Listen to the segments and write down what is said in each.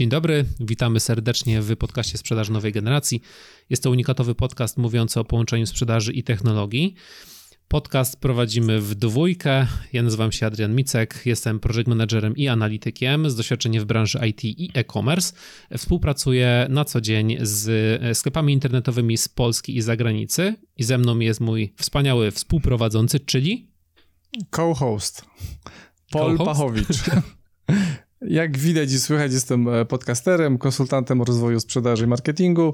Dzień dobry, witamy serdecznie w podcaście Sprzedaż Nowej Generacji. Jest to unikatowy podcast mówiący o połączeniu sprzedaży i technologii. Podcast prowadzimy w dwójkę. Ja nazywam się Adrian Micek, jestem project managerem i analitykiem z doświadczeniem w branży IT i e-commerce. Współpracuję na co dzień z sklepami internetowymi z Polski i zagranicy. I ze mną jest mój wspaniały współprowadzący, czyli co-host Paul Co Pachowicz. Jak widać i słychać, jestem e, podcasterem, konsultantem rozwoju sprzedaży i marketingu,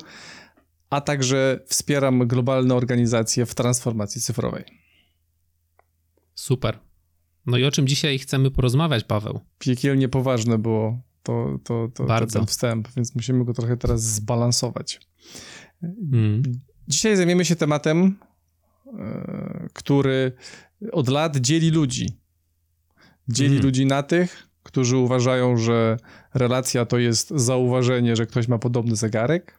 a także wspieram globalne organizacje w transformacji cyfrowej. Super. No i o czym dzisiaj chcemy porozmawiać, Paweł? Piekielnie poważne było to, to, to, Bardzo. ten wstęp, więc musimy go trochę teraz zbalansować. Mm. Dzisiaj zajmiemy się tematem, e, który od lat dzieli ludzi. Dzieli mm. ludzi na tych, którzy uważają, że relacja to jest zauważenie, że ktoś ma podobny zegarek,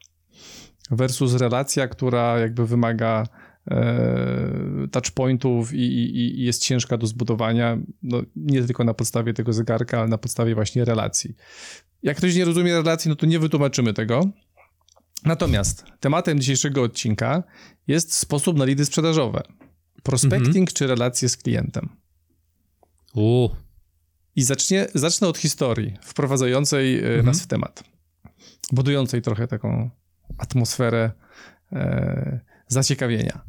versus relacja, która jakby wymaga e, touchpointów i, i, i, jest ciężka do zbudowania, no, nie tylko na podstawie tego zegarka, ale na podstawie właśnie relacji. Jak ktoś nie rozumie relacji, no to nie wytłumaczymy tego. Natomiast tematem dzisiejszego odcinka jest sposób na lidy sprzedażowe. Prospecting mhm. czy relacje z klientem. U. I zacznie, zacznę od historii wprowadzającej e, mhm. nas w temat. Budującej trochę taką atmosferę e, zaciekawienia.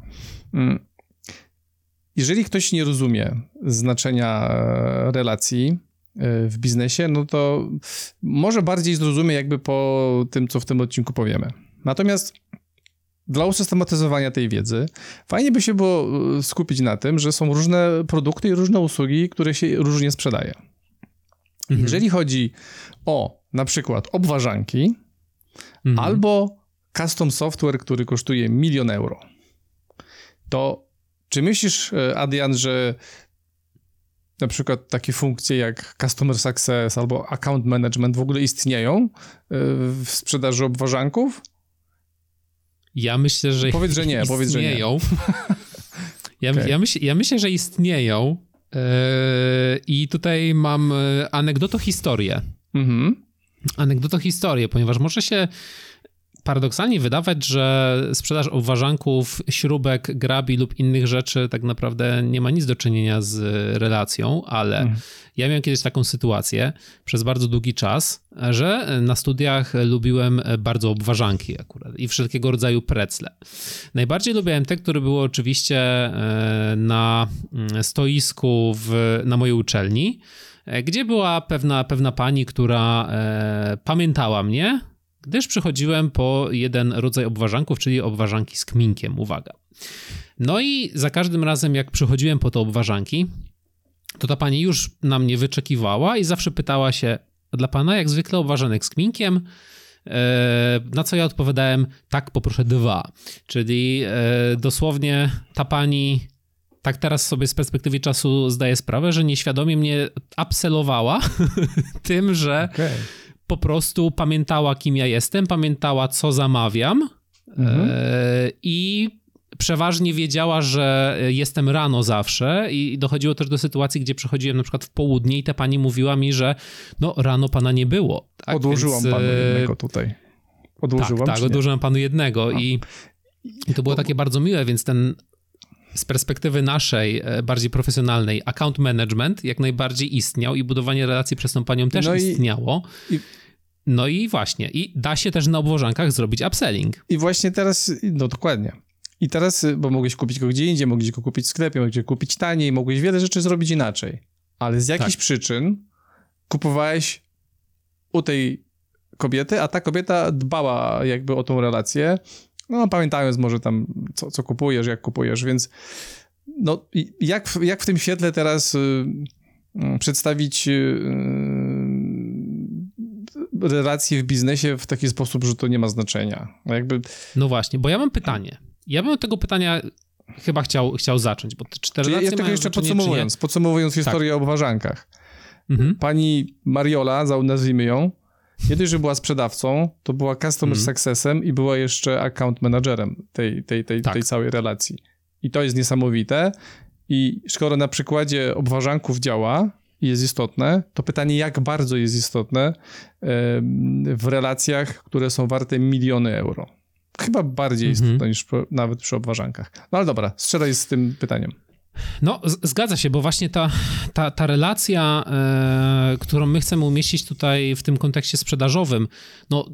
Mm. Jeżeli ktoś nie rozumie znaczenia e, relacji e, w biznesie, no to może bardziej zrozumie jakby po tym, co w tym odcinku powiemy. Natomiast dla usystematyzowania tej wiedzy, fajnie by się było skupić na tym, że są różne produkty i różne usługi, które się różnie sprzedaje. Mhm. Jeżeli chodzi o na przykład obważanki mhm. albo custom software, który kosztuje milion euro, to czy myślisz, e, Adrian, że na przykład takie funkcje jak Customer Success albo Account Management w ogóle istnieją e, w sprzedaży obważanków? Ja myślę, że powiedz, że nie, powiedz, że nie. Ja, okay. ja, myśl, ja myślę, że istnieją, I tutaj mam e, anegdoto-historię. Mhm. Anegdoto-historię, ponieważ może się paradoksalnie wydawać, że sprzedaż obważanków, śrubek, grabi lub innych rzeczy tak naprawdę nie ma nic do czynienia z relacją, ale mhm. ja miałem kiedyś taką sytuację przez bardzo długi czas, że na studiach lubiłem bardzo obważanki akurat i wszelkiego rodzaju precle. Najbardziej lubiłem te, które były oczywiście e, na mm, stoisku w, na mojej uczelni, e, gdzie była pewna, pewna pani, która e, pamiętała mnie, gdyż przychodziłem po jeden rodzaj obważanków, czyli obważanki z kminkiem, uwaga. No i za każdym razem, jak przychodziłem po te obważanki, to ta pani już na mnie wyczekiwała i zawsze pytała się, dla pana jak zwykle obważanek z kminkiem, e, na co ja odpowiadałem, tak, poproszę dwa. Czyli e, dosłownie ta pani tak teraz sobie z perspektywy czasu zdaję sprawę, że nieświadomie mnie abselowała tym, że okay po prostu pamiętała, kim ja jestem, pamiętała, co zamawiam mhm. e, i przeważnie wiedziała, że jestem rano zawsze i dochodziło też do sytuacji, gdzie przychodziłem na przykład w południe i ta pani mówiła mi, że no rano pana nie było. Tak? Odłożyłam Więc, panu e, jednego tutaj. Odłożyłam, tak, tak odłożyłam panu jednego i, i to było takie bardzo miłe, więc ten z perspektywy naszej, e, bardziej profesjonalnej, account management jak najbardziej istniał i budowanie relacji przez tą panią też no istniało. I, no i właśnie, i da się też na obwożankach zrobić upselling. I właśnie teraz, no dokładnie. I teraz, bo mogłeś kupić go gdzie indziej, mogłeś go kupić w sklepie, mogłeś go kupić taniej, mogłeś wiele rzeczy zrobić inaczej. Ale z jakichś tak. przyczyn kupowałeś u tej kobiety, a ta kobieta dbała jakby o tą relację, no pamiętając może tam, co, co kupujesz, jak kupujesz, więc no jak, jak w tym świetle teraz y, y, przedstawić y, relacje w biznesie w taki sposób, że to nie ma znaczenia. No jakby... No właśnie, bo ja mam pytanie. Ja bym od tego pytania chyba chciał, chciał zacząć, bo te cztery relacje Ja tego jeszcze podsumowując, podsumowując historię tak. o obważankach. Mhm. Pani Mariola, nazwijmy ją, nie dość, że była sprzedawcą, to była customer mhm. successem i była jeszcze account managerem tej, tej, tej, tak. tej całej relacji. I to jest niesamowite. I skoro na przykładzie obważanków działa, jest istotne, to pytanie, jak bardzo jest istotne w relacjach, które są warte miliony euro. Chyba bardziej mhm. istotne niż nawet przy obważankach. No ale dobra, strzelaj z tym pytaniem. No, zgadza się, bo właśnie ta, ta, ta relacja, e, którą my chcemy umieścić tutaj w tym kontekście sprzedażowym, no,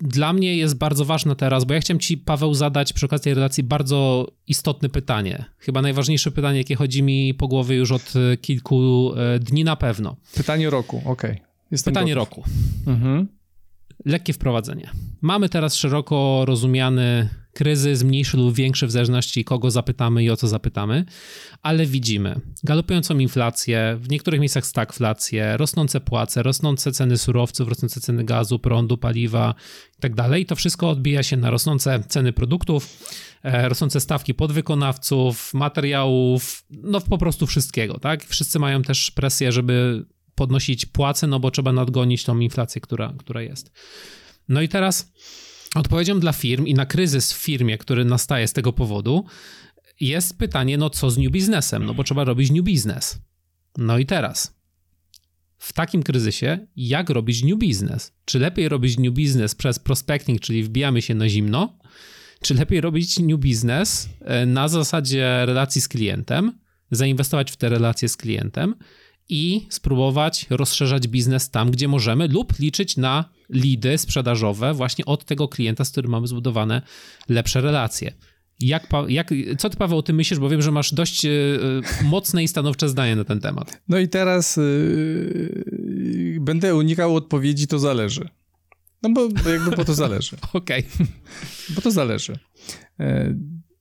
dla mnie jest bardzo ważna teraz, bo ja chciałem ci, Paweł, zadać przy okazji tej relacji bardzo istotne pytanie. Chyba najważniejsze pytanie, jakie chodzi mi po głowie już od e, kilku e, dni na pewno. Pytanie roku, okej. Okay. Pytanie gotów. roku. Mhm. Lekkie wprowadzenie. Mamy teraz szeroko rozumiany kryzys, mniejszy lub większy w zależności kogo zapytamy i o co zapytamy, ale widzimy galopującą inflację, w niektórych miejscach stagflację, rosnące płace, rosnące ceny surowców, rosnące ceny gazu, prądu, paliwa itd. Tak I to wszystko odbija się na rosnące ceny produktów, e, rosnące stawki podwykonawców, materiałów, no po prostu wszystkiego, tak? Wszyscy mają też presję, żeby podnosić płace, no bo trzeba nadgonić tą inflację, która, która jest. No i teraz Odpowiedzią dla firm i na kryzys w firmie, który nastaje z tego powodu, jest pytanie, no co z new biznesem? No bo trzeba robić new business. No i teraz, w takim kryzysie, jak robić new business? Czy lepiej robić new business przez prospecting, czyli wbijamy się na zimno, czy lepiej robić new business e, na zasadzie relacji z klientem, zainwestować w te relacje z klientem i spróbować rozszerzać biznes tam, gdzie możemy, lub liczyć na lidy sprzedażowe właśnie od tego klienta, z którym mamy zbudowane lepsze relacje. Jak, jak, co ty, Paweł, o tym myślisz? Bo wiem, że masz dość y, mocne i stanowcze zdanie na ten temat. No i teraz y, będę unikał odpowiedzi, to zależy. No bo, bo jakby po to zależy. Okej. Okay. Bo to zależy. E,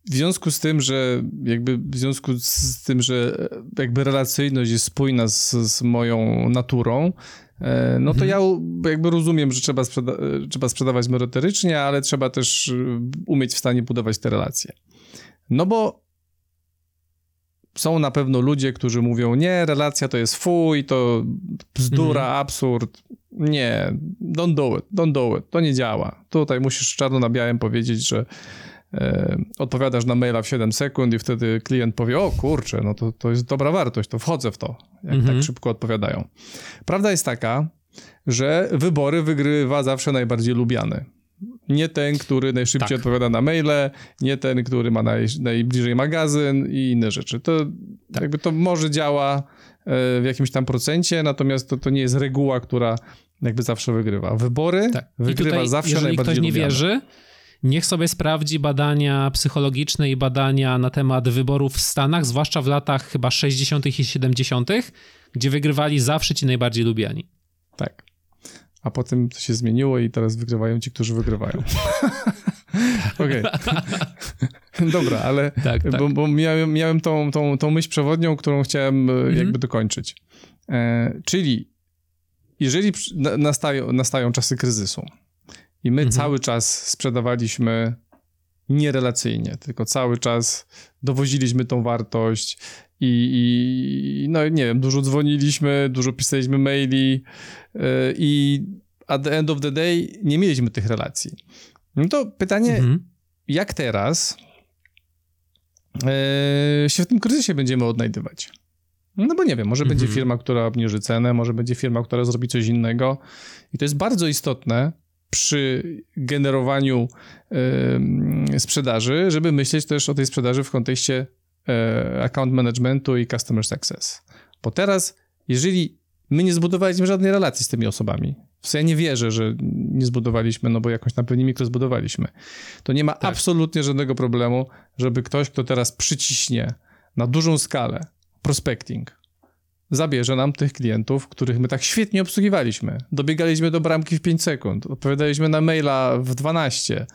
w związku z tym, że jakby w związku z tym, że jakby relacyjność jest spójna z, z moją naturą, e, no to mhm. ja jakby rozumiem, że trzeba, sprzeda trzeba sprzedawać merytorycznie, ale trzeba też umieć w stanie budować te relacje. No bo są na pewno ludzie, którzy mówią, nie, relacja to jest fuj, to bzdura, mhm. absurd. Nie, don't do it, don't do it, to nie działa. Tutaj musisz czarno na białym powiedzieć, że E, odpowiadasz na maila w 7 sekund i wtedy klient powie, o kurczę, no to, to jest dobra wartość, to wchodzę w to, jak mhm. tak szybko odpowiadają. Prawda jest taka, że wybory wygrywa zawsze najbardziej lubiany. Nie ten, który najszybciej tak. odpowiada na maile, nie ten, który ma naj, najbliżej magazyn i inne rzeczy. To tak. jakby to może działa e, w jakimś tam procencie, natomiast to, to nie jest reguła, która jakby zawsze wygrywa. Wybory tak. wygrywa tutaj, zawsze najbardziej lubiany. Jeżeli ktoś nie wierzy, Niech sobie sprawdzi badania psychologiczne i badania na temat wyborów w Stanach, zwłaszcza w latach chyba 60. i 70., gdzie wygrywali zawsze ci najbardziej lubiani. Tak. A potem to się zmieniło i teraz wygrywają ci, którzy wygrywają. Okej. Dobra, ale tak, tak. bo, bo miałem, miałem tą, tą, tą myśl przewodnią, którą chciałem e, mhm. jakby dokończyć. E, czyli jeżeli nastają, nastają czasy kryzysu, i my mhm. cały czas sprzedawaliśmy nierelacyjnie, tylko cały czas dowoziliśmy tą wartość i, i no nie wiem, dużo dzwoniliśmy, dużo pisaliśmy maili yy, i at the end of the day nie mieliśmy tych relacji. No to pytanie, mhm. jak teraz yy, się w tym kryzysie będziemy odnajdywać? No bo nie wiem, może mhm. będzie firma, która obniży cenę, może będzie firma, która zrobi coś innego. I to jest bardzo istotne, przy generowaniu y, sprzedaży, żeby myśleć też o tej sprzedaży w kontekście y, account managementu i customer success. Bo teraz, jeżeli my nie zbudowaliśmy żadnej relacji z tymi osobami, w sensie ja nie wierzę, że nie zbudowaliśmy, no bo jakoś na pewnie mikro zbudowaliśmy, to nie ma tak. absolutnie żadnego problemu, żeby ktoś, kto teraz przyciśnie na dużą skalę prospecting, zabierze nam tych klientów, których my tak świetnie obsługiwaliśmy. Dobiegaliśmy do bramki w 5 sekund, odpowiadaliśmy na maila w 12.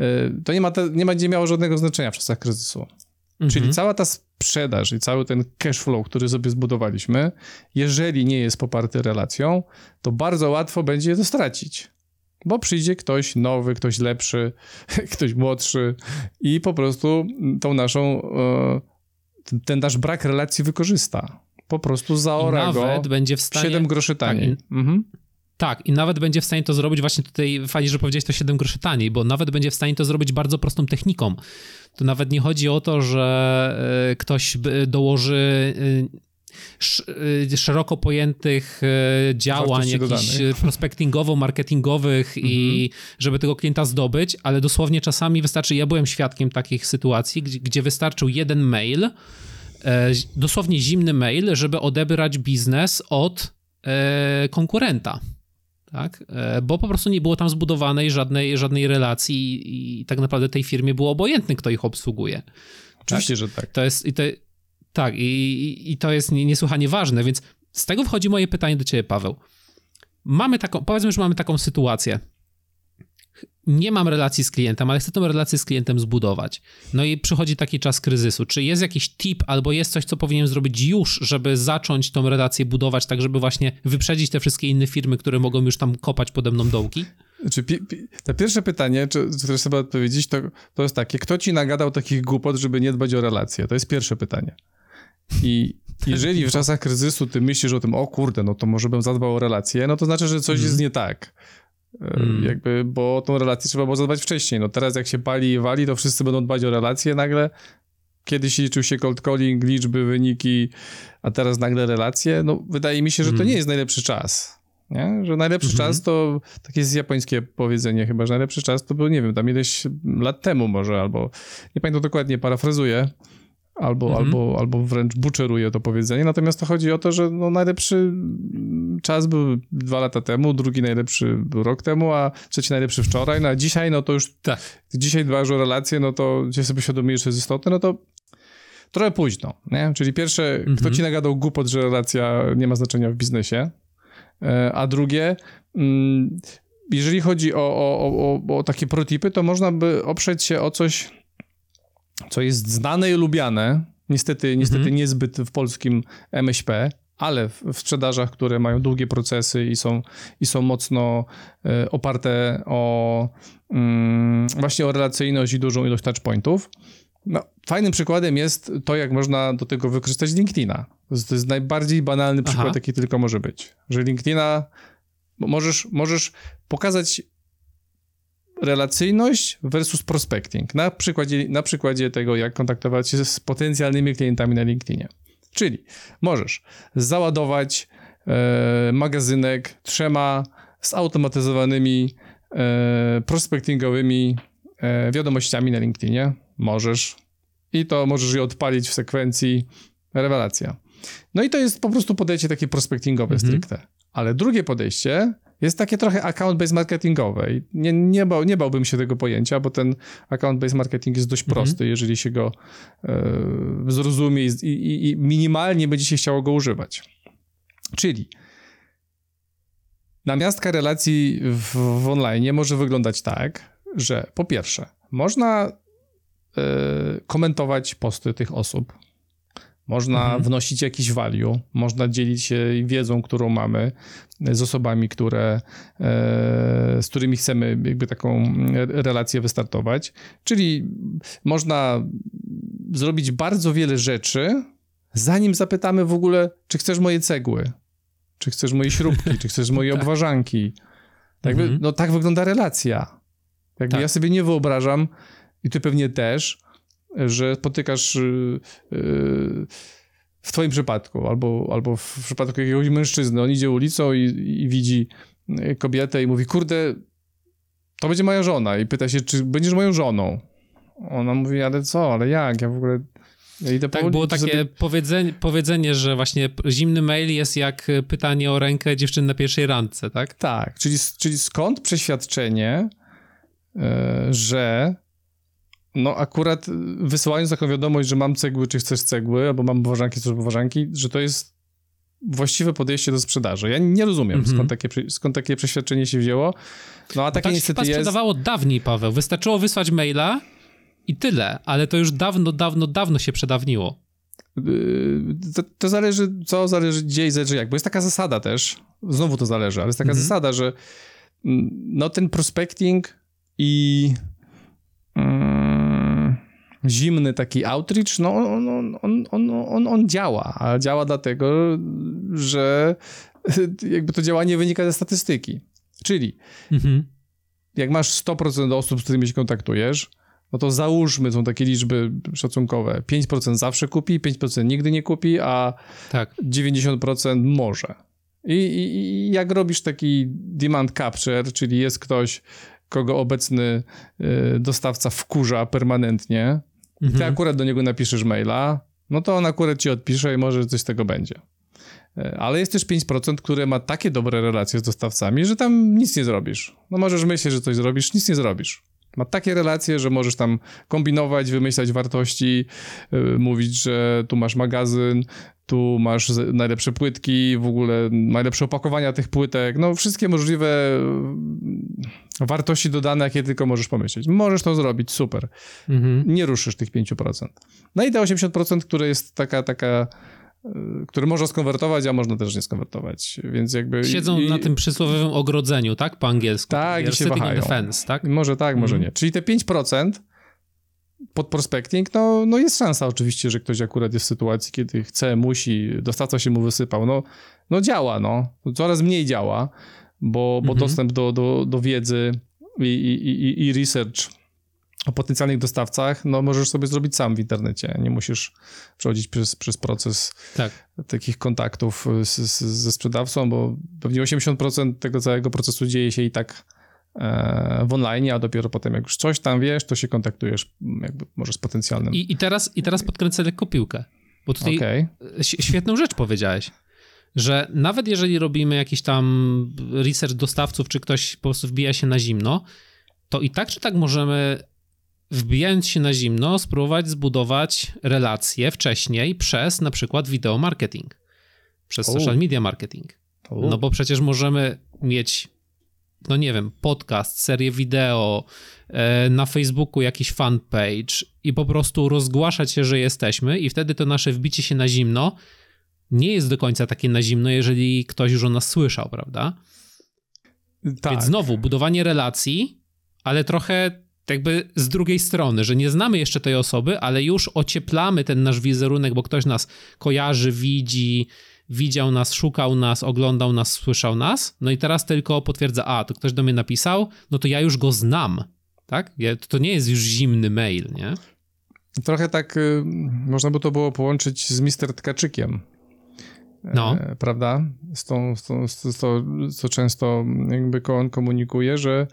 Y, to nie ma, te, nie będzie miało żadnego znaczenia w czasach kryzysu. Mhm. Czyli cała ta sprzedaż i cały ten cash flow, który sobie zbudowaliśmy, jeżeli nie jest poparty relacją, to bardzo łatwo będzie je to stracić. Bo przyjdzie ktoś nowy, ktoś lepszy, ktoś młodszy i po prostu tą naszą, e, ten nasz brak relacji wykorzysta po prostu zaora I nawet go będzie w stanie... 7 groszy taniej. Tak, mhm. Tak, i nawet będzie w stanie to zrobić, właśnie tutaj fajnie, że powiedziałeś to 7 groszy taniej, bo nawet będzie w stanie to zrobić bardzo prostą techniką. To nawet nie chodzi o to, że e, ktoś dołoży y, szeroko pojętych działań, jakichś prospectingowo-marketingowych mhm. i żeby tego klienta zdobyć, ale dosłownie czasami wystarczy, ja byłem świadkiem takich sytuacji, gdzie, gdzie wystarczył jeden mail, e, dosłownie zimny mail, żeby odebrać biznes od e, konkurenta tak? E, bo po prostu nie było tam zbudowanej żadnej, żadnej relacji i, tak naprawdę tej firmie było obojętne, kto ich obsługuje. Oczywiście, tak? że tak. To jest, i to, tak, i, i to jest niesłychanie ważne, więc z tego wchodzi moje pytanie do ciebie, Paweł. Mamy taką, powiedzmy, że mamy taką sytuację nie mam relacji z klientem, ale chcę tę relację z klientem zbudować. No i przychodzi taki czas kryzysu. Czy jest jakiś tip albo jest coś, co powinienem zrobić już, żeby zacząć tą relację budować, tak żeby właśnie wyprzedzić te wszystkie inne firmy, które mogą już tam kopać pode mną dołki? Czy pi, pi, to pierwsze pytanie, czy, które trzeba odpowiedzieć, to, to jest takie, kto ci nagadał takich głupot, żeby nie dbać o relacje? To jest pierwsze pytanie. I jeżeli w czasach kryzysu ty myślisz o tym, o kurde, no to może bym zadbał o relacje, no to znaczy, że coś mm. jest nie tak. Hmm. Jakby, bo o tą relację trzeba było zadbać wcześniej. No teraz jak się pali i wali, to wszyscy będą dbać o relacje nagle. Kiedyś liczył się cold calling, liczby, wyniki, a teraz nagle relacje. No wydaje mi się, że to hmm. nie jest najlepszy czas. Nie? Że najlepszy mhm. czas to, takie jest japońskie powiedzenie chyba, że najlepszy czas to był, nie wiem, tam ileś lat temu może, albo nie pamiętam dokładnie, parafrazuję, albo, mhm. albo, albo wręcz buczeruje to powiedzenie. Natomiast to chodzi o to, że no najlepszy czas był dwa lata temu, drugi najlepszy był rok temu, a trzeci najlepszy wczoraj. No a dzisiaj, no to już tak. dzisiaj dbasz o relacje, no to gdzieś sobie świadomie, że jest istotne, no to trochę późno, nie? Czyli pierwsze, mhm. kto ci nagadał głupot, że relacja nie ma znaczenia w biznesie, e, a drugie, mm, jeżeli chodzi o, o, o, o takie protipy, to można by oprzeć się o coś co jest znane i lubiane, niestety, niestety mhm. niezbyt w polskim MŚP, ale w, w, sprzedażach, które mają długie procesy i są, i są mocno y, oparte o y, właśnie o relacyjność i dużą ilość touchpointów. No, fajnym przykładem jest to, jak można do tego wykorzystać LinkedIna. To jest, to jest najbardziej banalny przykład, Aha. jaki tylko może być. Że LinkedIna możesz, możesz pokazać relacyjność versus prospecting. Na przykładzie, na przykładzie tego, jak kontaktować się z potencjalnymi klientami na LinkedInie. Czyli możesz załadować e, magazynek trzema zautomatyzowanymi e, prospectingowymi e, wiadomościami na LinkedInie. Możesz. I to możesz je odpalić w sekwencji. Rewelacja. No i to jest po prostu podejście takie prospectingowe mhm. stricte. Ale drugie podejście jest takie trochę account-based marketingowe i nie, nie, bał, nie bałbym się tego pojęcia, bo ten account-based marketing jest dość mhm. prosty, jeżeli się go e, zrozumie i, i, i minimalnie będzie się chciało go używać. Czyli namiastka relacji w, w online może wyglądać tak, że po pierwsze, można y, komentować posty tych osób, można mhm. wnosić jakiś value, można dzielić się wiedzą, którą mamy z osobami, które, e, z którymi chcemy jakby taką relację wystartować. Czyli można zrobić bardzo wiele rzeczy, zanim zapytamy w ogóle, czy chcesz moje cegły, czy chcesz moje śrubki, czy chcesz moje tak. obwarzanki. Tak, mhm. no, tak wygląda relacja. Jakby tak. ja sobie nie wyobrażam, i ty pewnie też, że spotykasz y, y, w twoim przypadku, albo, albo w przypadku jakiegoś mężczyzny, on idzie ulicą i, i widzi y, kobietę i mówi, kurde, to będzie moja żona. I pyta się, czy będziesz moją żoną? Ona mówi, ale co, ale jak, ja w ogóle... Ja idę tak, było takie sobie... powiedzenie, powiedzenie, że właśnie zimny mail jest jak pytanie o rękę dziewczyny na pierwszej randce, tak? Tak, czyli, czyli skąd przeświadczenie, że no akurat wysyłając taką wiadomość, że mam cegły, czy chcesz cegły, albo mam ważanki, czy ważanki, że to jest właściwe podejście do sprzedaży. Ja nie rozumiem, mm -hmm. skąd, takie, skąd takie przeświadczenie się wzięło. No a takie tak niestety jest... sprzedawało dawniej, Paweł. Wystarczyło wysłać maila i tyle, ale to już dawno, dawno, dawno się przedawniło. Yy, to, to, zależy, co zależy gdzie i zależy jak, bo jest taka zasada też, znowu to zależy, ale jest taka mm -hmm. zasada, że mm, no ten prospecting i zimny taki outreach, no on, on, on, on, on działa, a działa dlatego, że jakby to działanie wynika ze statystyki. Czyli mhm. jak masz 100% osób, z którymi się kontaktujesz, no to załóżmy, są takie liczby szacunkowe, 5% zawsze kupi, 5% nigdy nie kupi, a tak. 90% może. I, i, jak robisz taki demand capture, czyli jest ktoś, kogo obecny y, dostawca wkurza permanentnie, mhm. ty akurat do niego napiszesz maila, no to on akurat ci odpisze i może coś z tego będzie. Y, ale jest też 5%, które ma takie dobre relacje z dostawcami, że tam nic nie zrobisz. No możesz myśleć, że coś zrobisz, nic nie zrobisz. Ma takie relacje, że możesz tam kombinować, wymyślać wartości, yy, mówić, że tu masz magazyn, tu masz najlepsze płytki, w ogóle najlepsze opakowania tych płytek, no wszystkie możliwe yy, wartości dodane, jakie tylko możesz pomyśleć. Możesz to zrobić, super. Mhm. Nie ruszysz tych 5%. No i te 80%, które jest taka, taka Y, który można skonwertować, a można też nie skonwertować, więc jakby... Siedzą i, na tym przysłowiowym ogrodzeniu, tak? Po angielsku. Tak, i się wahają. Defense, tak? Może tak, może mm. nie. Czyli te 5% pod prospecting, no, no jest szansa oczywiście, że ktoś akurat jest w sytuacji, kiedy chce, musi, dostawca się mu wysypał, no, no działa, no. Coraz mniej działa, bo, bo mm -hmm. dostęp do, do, do wiedzy i, i, i, i research o potencjalnych dostawcach, no możesz sobie zrobić sam w internecie. Nie musisz przechodzić przez, przez proces tak. takich kontaktów z, z, ze sprzedawcą, bo pewnie 80% tego całego procesu dzieje się i tak e, w online, a dopiero potem jak już coś tam wiesz, to się kontaktujesz jakby może z potencjalnym. I, i, teraz, i teraz podkręcę lekko piłkę, bo tutaj okay. świetną rzecz powiedziałeś że nawet jeżeli robimy jakiś tam research dostawców, czy ktoś po prostu wbija się na zimno, to i tak czy tak możemy wbijając się na zimno, spróbować zbudować relacje wcześniej przez na przykład wideo marketing, przez social media marketing. No bo przecież możemy mieć, no nie wiem, podcast, serię wideo, e, na Facebooku jakiś fanpage i po prostu rozgłaszać się, że jesteśmy, i wtedy to nasze wbicie się na zimno nie jest do końca takie na zimno, jeżeli ktoś już o nas słyszał, prawda? Tak. Więc znowu, budowanie relacji, ale trochę jakby z drugiej strony, że nie znamy jeszcze tej osoby, ale już ocieplamy ten nasz wizerunek, bo ktoś nas kojarzy, widzi, widział nas, szukał nas, oglądał nas, słyszał nas, no i teraz tylko potwierdza, a, to ktoś do mnie napisał, no to ja już go znam, tak? To nie jest już zimny mail, nie? Trochę tak y, można by to było połączyć z Mister Tkaczykiem. No. E, prawda? Z tą, z tą, z to, co często jakby on komunikuje, że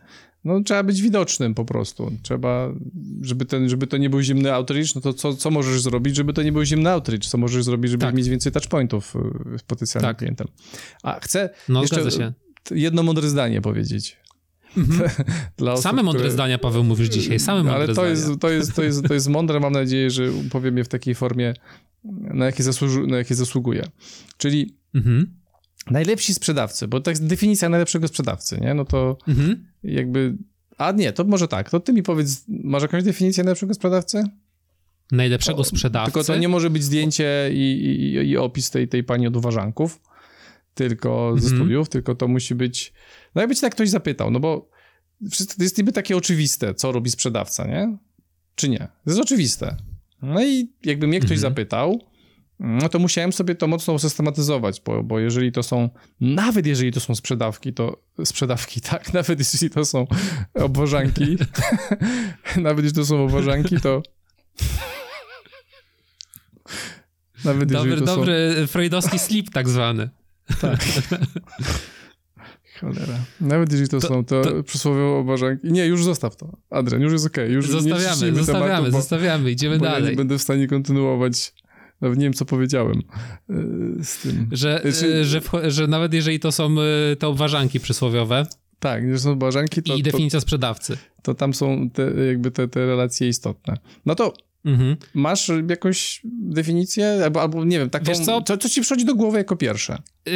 no, trzeba być widocznym po prostu. Trzeba, żeby, ten, żeby to nie był zimny outreach, no to co, co możesz zrobić, żeby to nie był zimny outreach? Co możesz zrobić, żeby tak. mieć więcej touchpointów y, z potencjalnym tak. klientem? A chcę no, jeszcze jedno mądre zdanie powiedzieć. Mhm. Osób, Same mądre które... zdania, Paweł, mówisz dzisiaj. Same mądre Ale to jest, to, jest, to, jest, to jest mądre. Mam nadzieję, że powiem je w takiej formie, na jakie, zasłuży, na jakie zasługuje. Czyli mhm. najlepsi sprzedawcy, bo to jest definicja najlepszego sprzedawcy, nie? No to mhm jakby... A nie, to może tak, to ty mi powiedz, masz jakąś definicję najlepszego sprzedawcy? Najlepszego sprzedawcy? Tylko to nie może być zdjęcie i, i, i opis tej, tej pani od uważanków, tylko ze mhm. studiów, tylko to musi być... No jakby cię tak ktoś zapytał, no bo to jest niby takie oczywiste, co robi sprzedawca, nie? Czy nie? To jest oczywiste. No i jakby mnie ktoś mhm. zapytał, no to musiałem sobie to mocno usystematyzować, bo, bo jeżeli to są, nawet jeżeli to są sprzedawki, to sprzedawki, tak, nawet jeżeli to są obwożanki, nawet jeżeli to są obwożanki, to nawet dobry, jeżeli to dobry są... freudowski slip tak zwany. Tak. Cholera. Nawet jeżeli to, to są to, to przysłowiowe obwarzanki. Nie, już zostaw to. Adrian, już jest okej. Okay. Już zostawiamy, zostawiamy, tematu, zostawiamy. Idziemy dalej. Ja nie będę w stanie kontynuować nawet nie wiem, co powiedziałem e, z tym. Że, znaczy, że, że nawet jeżeli to są e, te obważanki przysłowiowe, tak, że są obważanki, to... I definicja to, sprzedawcy. To tam są te, jakby te, te relacje istotne. No to mhm. masz jakąś definicję? Albo, albo nie wiem, taką... Wiesz co? co? Co ci przychodzi do głowy jako pierwsze? Yy,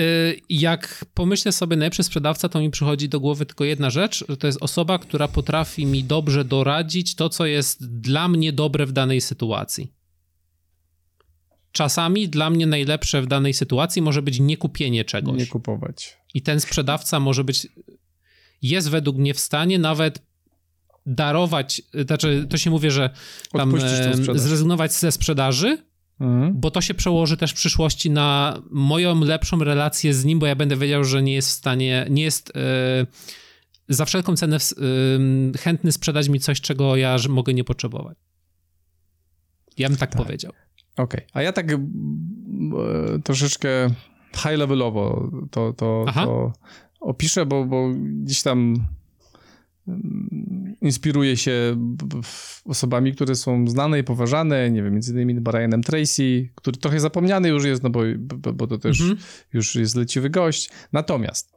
jak pomyślę sobie najlepszy sprzedawca, to mi przychodzi do głowy tylko jedna rzecz, że to jest osoba, która potrafi mi dobrze doradzić to, co jest dla mnie dobre w danej sytuacji czasami dla mnie najlepsze w danej sytuacji może być nie kupienie czegoś. Nie kupować. I ten sprzedawca może być, jest według mnie w stanie nawet darować, znaczy to się mówi, że tam zrezygnować ze sprzedaży, mhm. bo to się przełoży też w przyszłości na moją lepszą relację z nim, bo ja będę wiedział, że nie jest w stanie, nie jest... Yy, za wszelką cenę chętny sprzedać mi coś, czego ja mogę nie potrzebować. Ja bym tak, tak. powiedział. Okej, okay. a ja tak e, troszeczkę high levelowo to, to, to opiszę, bo, bo gdzieś tam mm, inspiruje się osobami, które są znane i poważane, nie wiem, między innymi Brianem Tracy, który trochę zapomniany już jest, no bo, bo, bo to też mhm. już jest leciwy gość. Natomiast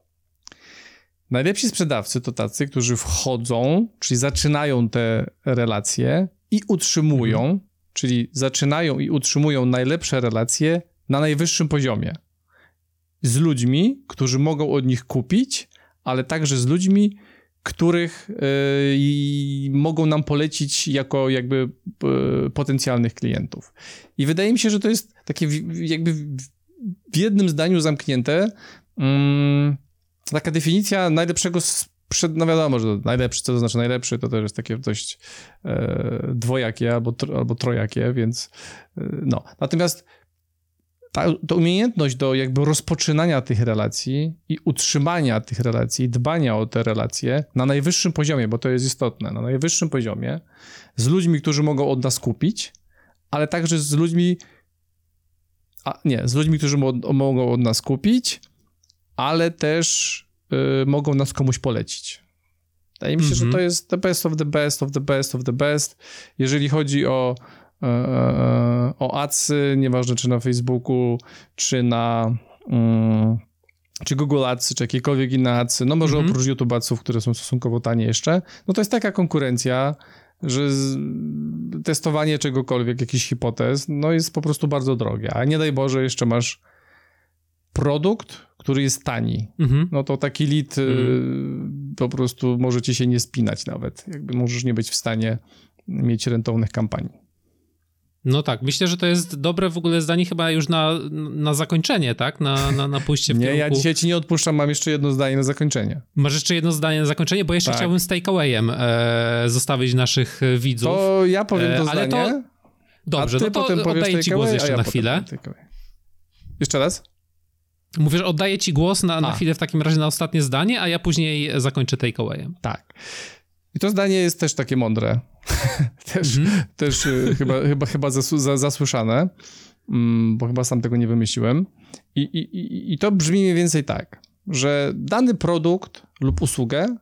najlepsi sprzedawcy to tacy, którzy wchodzą, czyli zaczynają te relacje i utrzymują, mhm. Czyli zaczynają i utrzymują najlepsze relacje na najwyższym poziomie. Z ludźmi, którzy mogą od nich kupić, ale także z ludźmi, których y, mogą nam polecić jako jakby y, potencjalnych klientów. I wydaje mi się, że to jest takie jakby w jednym zdaniu zamknięte. Mm, taka definicja najlepszego przed, no wiadomo, że najlepszy, co to znaczy najlepszy, to też jest takie dość e, dwojakie albo, albo trojakie, więc e, no. Natomiast ta, ta umiejętność do jakby rozpoczynania tych relacji i utrzymania tych relacji, dbania o te relacje na najwyższym poziomie, bo to jest istotne, na najwyższym poziomie, z ludźmi, którzy mogą od nas kupić, ale także z ludźmi, a nie, z ludźmi, którzy mo mogą od nas kupić, ale też mogą nas komuś polecić. Wydaje mi się, mm -hmm. że to mhm. jest the best of the best of the best of the best. Jeżeli chodzi o E, e, o adsy, nieważne czy na Facebooku, czy na mm, czy Google Adsy, czy jakiekolwiek inne adsy, no może mm -hmm. oprócz YouTube adsów, które są stosunkowo tanie jeszcze, no to jest taka konkurencja, że testowanie czegokolwiek, jakichś hipotez, no jest po prostu bardzo drogie, a nie daj Boże jeszcze masz produkt, który jest tani, -hmm. no to taki lead y, mhm. po prostu może ci się nie spinać nawet, jakby możesz nie być w stanie mieć rentownych kampanii. No tak, myślę, że to jest dobre w ogóle zdanie chyba już na, na zakończenie, tak? Na, na, na pójście w Nie, kierunku... ja dzisiaj ci nie odpuszczam, mam jeszcze jedno zdanie na zakończenie. Masz jeszcze jedno zdanie na zakończenie? Bo jeszcze tak. chciałbym z takeawayem e, zostawić naszych widzów. To ja powiem to e, zdanie. To... Dobrze, no to oddaję ci głos jeszcze ja na chwilę. Jeszcze raz? Mówisz, oddaję ci głos na, na chwilę w takim razie na ostatnie zdanie, a ja później zakończę takeawayem. Tak. I to zdanie jest też takie mądre. też mm -hmm. też y, chyba, chyba, chyba za, zasłyszane, mm, bo chyba sam tego nie wymyśliłem. I, i, I to brzmi mniej więcej tak, że dany produkt lub usługę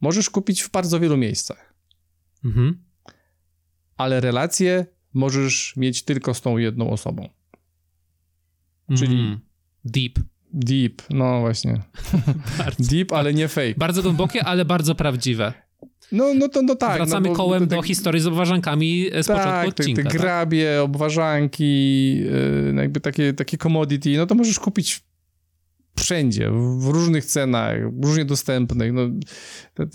możesz kupić w bardzo wielu miejscach. Mm -hmm. Ale relacje możesz mieć tylko z tą jedną osobą. Czyli mm. Deep. Deep, no właśnie. Deep, ale nie fake. Bardzo głębokie, ale bardzo prawdziwe. No, no to no tak. Wracamy no, kołem do historii z obważankami z tak, początku odcinka. Te, te tak? grabie, obważanki, yy, jakby takie, takie commodity, no to możesz kupić wszędzie, w różnych cenach, różnie dostępnych. No,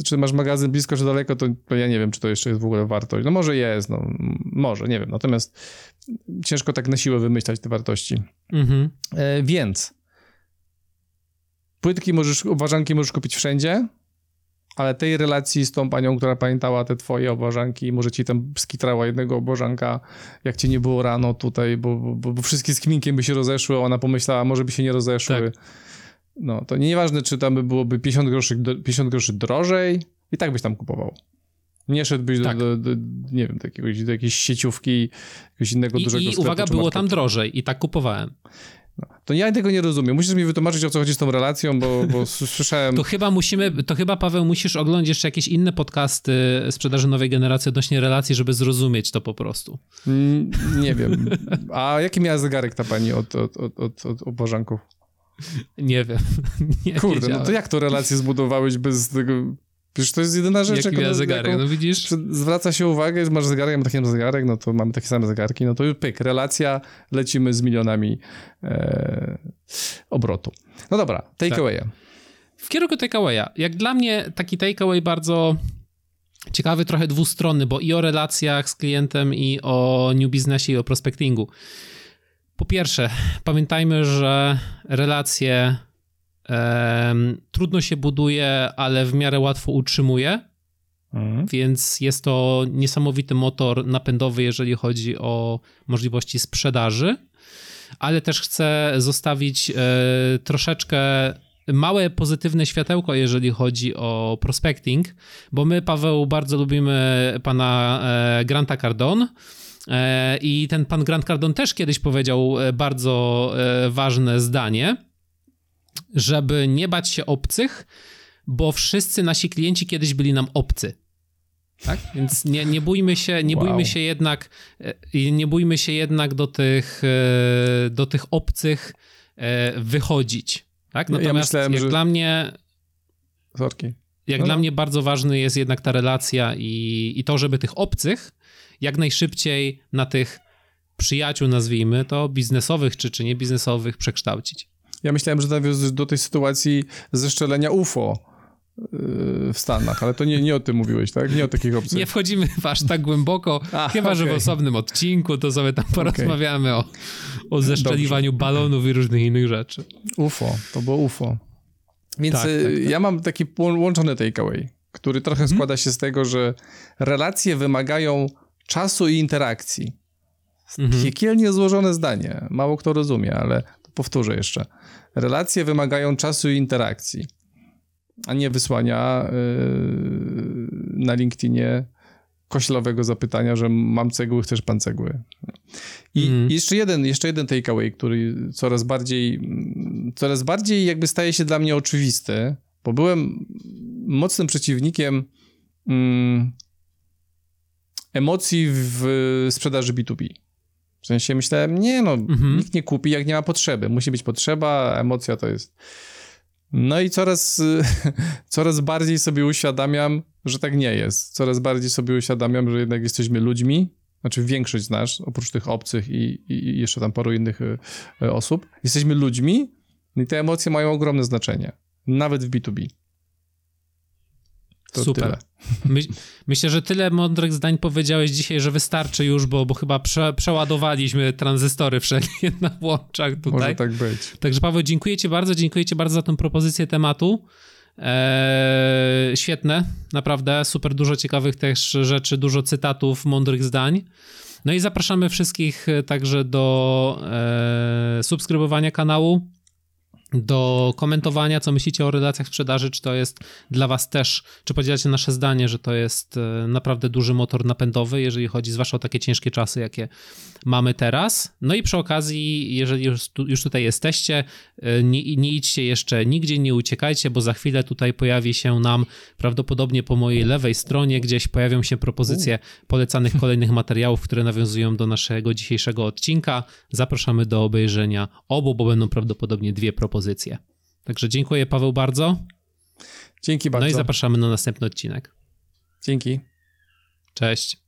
czy masz magazyn blisko, czy daleko, to, to, ja nie wiem, czy to jeszcze jest w ogóle wartość. No może jest, no może, nie wiem. Natomiast ciężko tak na siłę wymyślać te wartości. Mhm. E, więc płytki możesz, obważanki możesz kupić wszędzie, ale tej relacji z tą panią, która pamiętała te twoje obłażanki, może ci tam skitrała jednego obłażanka, jak cię nie było rano tutaj, bo, bo, bo wszystkie z kminkiem by się rozeszły, ona pomyślała, może by się nie rozeszły. Tak. No, to nieważne, czy tam by byłoby 50 groszy, 50 groszy drożej, i tak byś tam kupował. Nie szedłbyś tak. do, do, do, nie wiem, do, jakiegoś, do jakiejś sieciówki, jakiegoś innego I, dużego I uwaga, było tam drożej i tak kupowałem. No, to ja tego nie rozumiem. Musisz mi wytłumaczyć, o co chodzi z tą relacją, bo, bo słyszałem... To chyba musimy, to chyba, Paweł, musisz oglądać jeszcze jakieś inne podcasty sprzedaży nowej generacji odnośnie relacji, żeby zrozumieć to po prostu. Mm, nie wiem. A jaki miała zegarek ta pani od, od, od, od, od obożanków? Nie wiem. Nie Kurde, no to jak to relacje zbudowałeś bez tego Przecież to jest jedyna rzecz, Jaki miał zegarek, jaką, no widzisz? Zwraca się uwagę, masz zegarek, ja mam taki sam zegarek, no to mamy takie same zegarki, no to już pyk, relacja, lecimy z milionami e, obrotu. No dobra, takeaway. Tak. W kierunku takeawaya. Jak dla mnie taki takeaway bardzo ciekawy, trochę dwustronny, bo i o relacjach z klientem, i o new businessie, i o prospectingu. Po pierwsze, pamiętajmy, że relacje trudno się buduje, ale w miarę łatwo utrzymuje. Mhm. Więc jest to niesamowity motor napędowy, jeżeli chodzi o możliwości sprzedaży, ale też chcę zostawić e, troszeczkę małe pozytywne światełko, jeżeli chodzi o prospecting, bo my, Paweł, bardzo lubimy pana e, Granta Cardone. E, I ten pan Grant Cardone też kiedyś powiedział bardzo ważne zdanie, żeby nie bać się obcych, bo wszyscy nasi klienci kiedyś byli nam obcy. Tak? Więc nie, nie bójmy się, nie wow. bójmy się jednak, nie bójmy się jednak do tych, do tych obcych wychodzić. Tak? Natomiast ja myślałem, jak że... dla mnie... Sorki. Jak no, dla no. mnie bardzo ważny jest jednak ta relacja i, i to, żeby tych obcych jak najszybciej na tych przyjaciół, nazwijmy to, biznesowych czy, czy niebiznesowych przekształcić. Ja myślałem, że nawiążesz do tej sytuacji zeszczelenia UFO yy, w Stanach, ale to nie, nie o tym mówiłeś, tak? Nie o takich obcych. Nie wchodzimy aż tak głęboko, A, chyba okay. że w osobnym odcinku, to sobie tam porozmawiamy okay. o, o zeszczeliwaniu Dobrze. balonów i różnych innych rzeczy. UFO, to było UFO. Więc tak, tak, tak. ja mam taki łączony takeaway, który trochę mhm. składa się z tego, że relacje wymagają czasu i interakcji. Mhm. Piekielnie złożone zdanie. Mało kto rozumie, ale powtórzę jeszcze. Relacje wymagają czasu i interakcji, a nie wysłania yy, na LinkedInie koślowego zapytania, że mam cegły, chcesz pan cegły. I mm. jeszcze jeden, jeszcze jeden takeaway, który coraz bardziej, coraz bardziej jakby staje się dla mnie oczywisty, bo byłem mocnym przeciwnikiem mm, emocji w sprzedaży B2B. W sensie myślałem, nie no, mhm. nikt nie kupi, jak nie ma potrzeby. Musi być potrzeba, emocja to jest. No i coraz, coraz bardziej sobie uświadamiam, że tak nie jest. Coraz bardziej sobie uświadamiam, że jednak jesteśmy ludźmi, znaczy większość z nas, oprócz tych obcych i, i jeszcze tam paru innych e, osób, jesteśmy ludźmi i te emocje mają ogromne znaczenie. Nawet w B2B. To Super. Tyle. My, myślę, że tyle mądrych zdań powiedziałeś dzisiaj, że wystarczy już, bo, bo chyba prze, przeładowaliśmy tranzystory wszędzie na łączach tutaj. Może tak być. Także Paweł, dziękuję ci bardzo, dziękuję ci bardzo za tę propozycję tematu. Eee, świetne, naprawdę, super dużo ciekawych też rzeczy, dużo cytatów, mądrych zdań. No i zapraszamy wszystkich także do e, subskrybowania kanału, do komentowania, co myślicie o relacjach sprzedaży, czy to jest dla was też, czy podzielacie nasze zdanie, że to jest e, naprawdę duży motor napędowy, jeżeli chodzi zwłaszcza o takie ciężkie czasy, jakie mamy teraz. No i przy okazji, jeżeli już, już tutaj jesteście, e, nie, nie idźcie jeszcze nigdzie, nie uciekajcie, bo za chwilę tutaj pojawi się nam prawdopodobnie po mojej lewej stronie gdzieś pojawią się propozycje polecanych kolejnych materiałów, które nawiązują do naszego dzisiejszego odcinka. Zapraszamy do obejrzenia obu, bo będą prawdopodobnie dwie propozycje pozycję. Także dziękuję Paweł bardzo. Dzięki bardzo. No i zapraszamy na następny odcinek. Dzięki. Cześć.